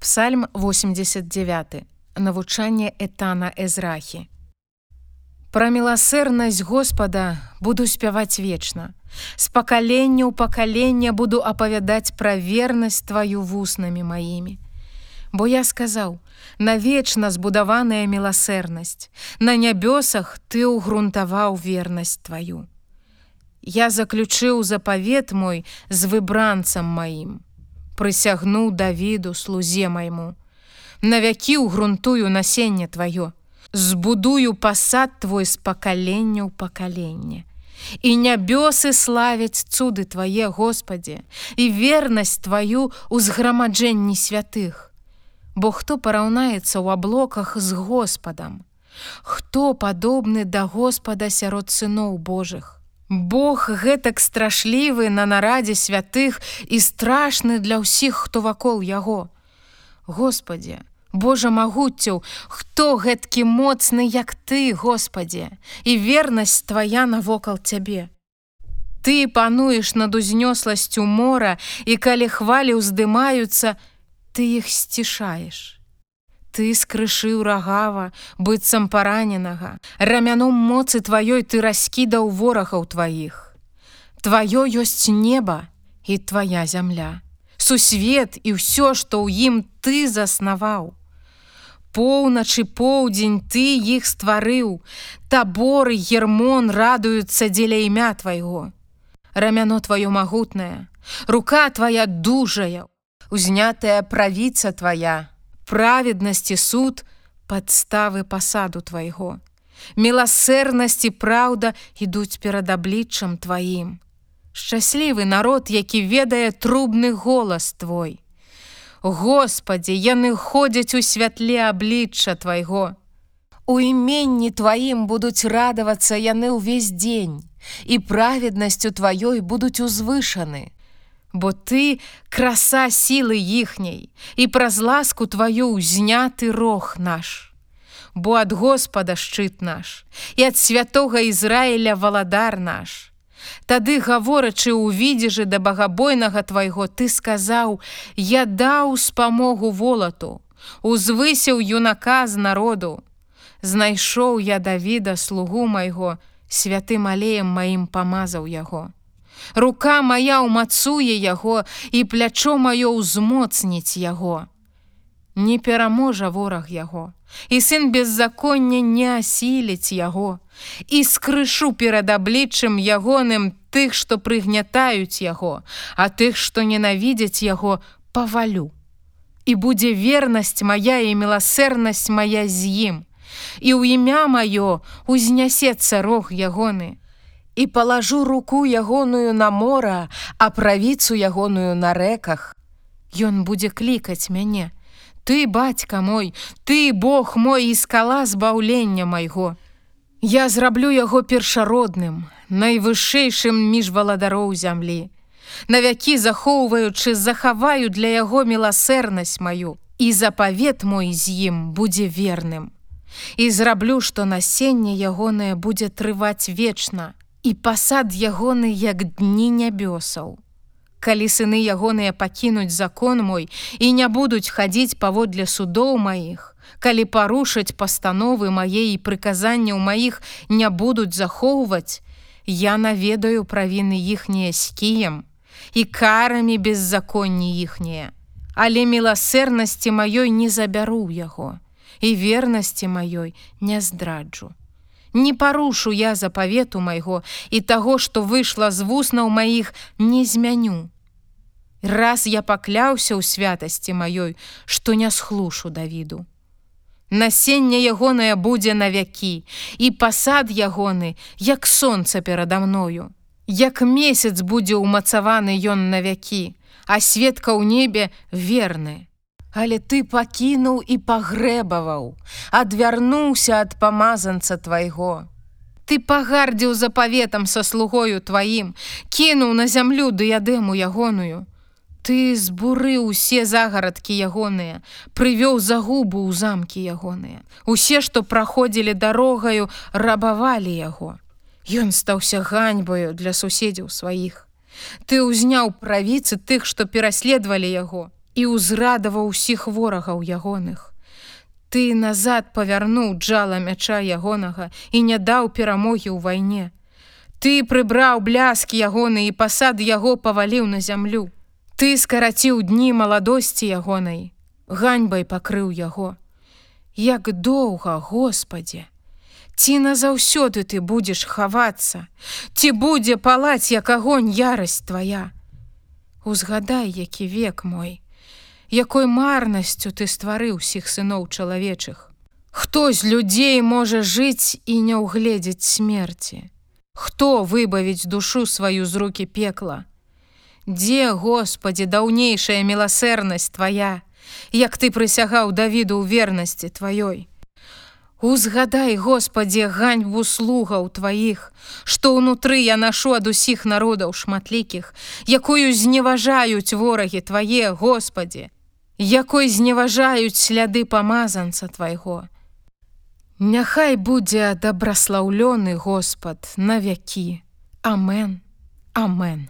Псальм 89. Навучанне этана Эзрахі. Пра міласэрнасць Господа буду спяваць вечна. З пакалення ў пакалення буду апавядаць пра вернасць тваю вуснамі маімі. Бо я сказаў: навечна збудаваная міласэрнасць, На нябёсах ты ўгрунтаваў вернасць тваю. Я заключыў запавет мой з выбранцам маім прысягнуў Давіду слузе майму. Навякі ўгрунтую насенне тваё, збудую пасад твой з пакалення ў пакаленне. І нябёсы славяць цуды твае Господе і вернасць тваю ў зграмаджэнні святых. Бо хто параўнаецца ў аблоках з Господам, Хто падобны да Господа сярод сыноў Божых. Бог гэтак страшлівы на нарадзе святых і страшны для ўсіх, хто вакол яго. Господе, Божа магуццяў, хто гэткі моцны, як ты, Господе, і вернасць твая навокал цябе. Ты пануеш над узнёсласцю мора, і калі хвалі ўздымаюцца, ты іх сцішаеш. Ты скрышыў рагава, быццам параненага, рамяном моцы тваёй ты раскідаў ворагаў тваіх. Тваё ёсць неба і твоя зямля. Сусвет і ўсё, што ў ім ты заснаваў. Поўначы поўдзень ты іх стварыў, таборы гермон радуюцца дзеля імя твайго. Рамяно тваё магутнае, рука твоя дужая, узнятая правіца твоя, праведнасці суд падставы пасаду твайго. Міласэрнасць і праўда ідуць перад абліччам тваім. Шчаслівы народ, які ведае трубны голас твой. Господі, яны ходзяць у святле аблічча твайго. У іменні тваім будуць радавацца яны ўвесь дзень, і праведнасцю тваёй будуць узвышаны бо ты краса сілы іхняй і праз ласку тваю ўзняты рог наш. Бо ад Господа шчыт наш і ад святога Ізраіля валадар наш. Тады гаворачы ў відзежы да багабойнага твайго ты сказаў: Я даў спамогу волату, узвысіў юнака з народу. Знайшоў я Давіда слугу майго, святым алеем маім памазаў яго. Рука моя ўмацуе яго і плячо маё ўзмоцніць яго. Не пераможа вораг яго, і сын беззаконня не асіліць яго, і скрышу перад абліччым ягоным тых, што прыгнятаюць яго, а тых, што ненавідзяць яго, павалю. І будзе вернасць моя і міласэрнасць моя з ім. І ў імя маё узнясецца рог ягоны, і палажу руку ягоную на мора, а правіцу ягоную на рэках. Ён будзе клікаць мяне. Ты, бацька мой, ты Бог мой і скала збаўлення майго. Я зраблю яго першародным, найвышэйшым між валадароў зямлі. Навякі захоўваючы, захаваю для яго міласэрнасць маю, і запавет мой з ім будзе верным. І зраблю, што насенне ягонае будзе трываць вечна, і пасад ягоны як дні нябёсаў. Калі сыны ягоныя пакінуць закон мой і не будуць хадзіць паводле судоў маіх, калі парушаць пастановы мае і прыказанняў маіх не будуць захоўваць, я наведаю правіны іхнія з кіем і карамі беззаконні іхнія. Але міласэрнасці маёй не забяру яго і вернасці маёй не здраджу не парушу я запавету майго і таго, што выйшла з вуснаў маіх, не змяню. Раз я пакляўся ў святасці маёй, што не схлушу Давіду. Насенне ягонае будзе навякі, і пасад ягоны, як сонца перада мною. Як месяц будзе ўмацаваны ён навякі, а светка ў небе верны. Але ты пакінуў і пагрэбаваў, адвярнуўся ад памазанца твайго. Ты пагардзіў запаветам са слугою тваім, кінуў на зямлю дыядэму ягоную. Ты збурыў усе загарадкі ягоныя, прывёў загубу ў замкі ягоныя. Усе, што праходзілі дарогаю, рабавалі яго. Ён стаўся ганьбаю для суседзяў сваіх. Ты ўзняў правіцы тых, што пераследавалі яго і ўзрадаваў усіх ворагаў ягоных. Ты назад павярнуў джала мяча ягонага і не даў перамогі ў вайне. Ты прыбраў бляскі ягоны і пасад яго паваліў на зямлю. Ты скараціў дні маладосці ягонай, ганьбай пакрыў яго. Як доўга, Господе! Ці назаўсёды ты будзеш хавацца, Ці будзе палаць як агонь ярасць твоя. Узгадай, які век мой, якой марнасцю ты стварыў усіх сыноў чалавечых. Хто з людзей можа жыць і не ўгледзець смерці? Хто выбавіць душу сваю з руки пекла? Дзе, Господі, даўнейшая міласэрнасць твоя, як ты прысягаў Давіду ў вернасці тваёй? Узгадай, Господе, ганьбу слугаў тваіх, што ўнутры я нашу ад усіх народаў шматлікіх, якую зневажаюць ворагі твае, Господе, якой зневажаюць сляды памазанца твайго. Няхай будзе дабраслаўлёны Господ на вякі. Амен, Амен.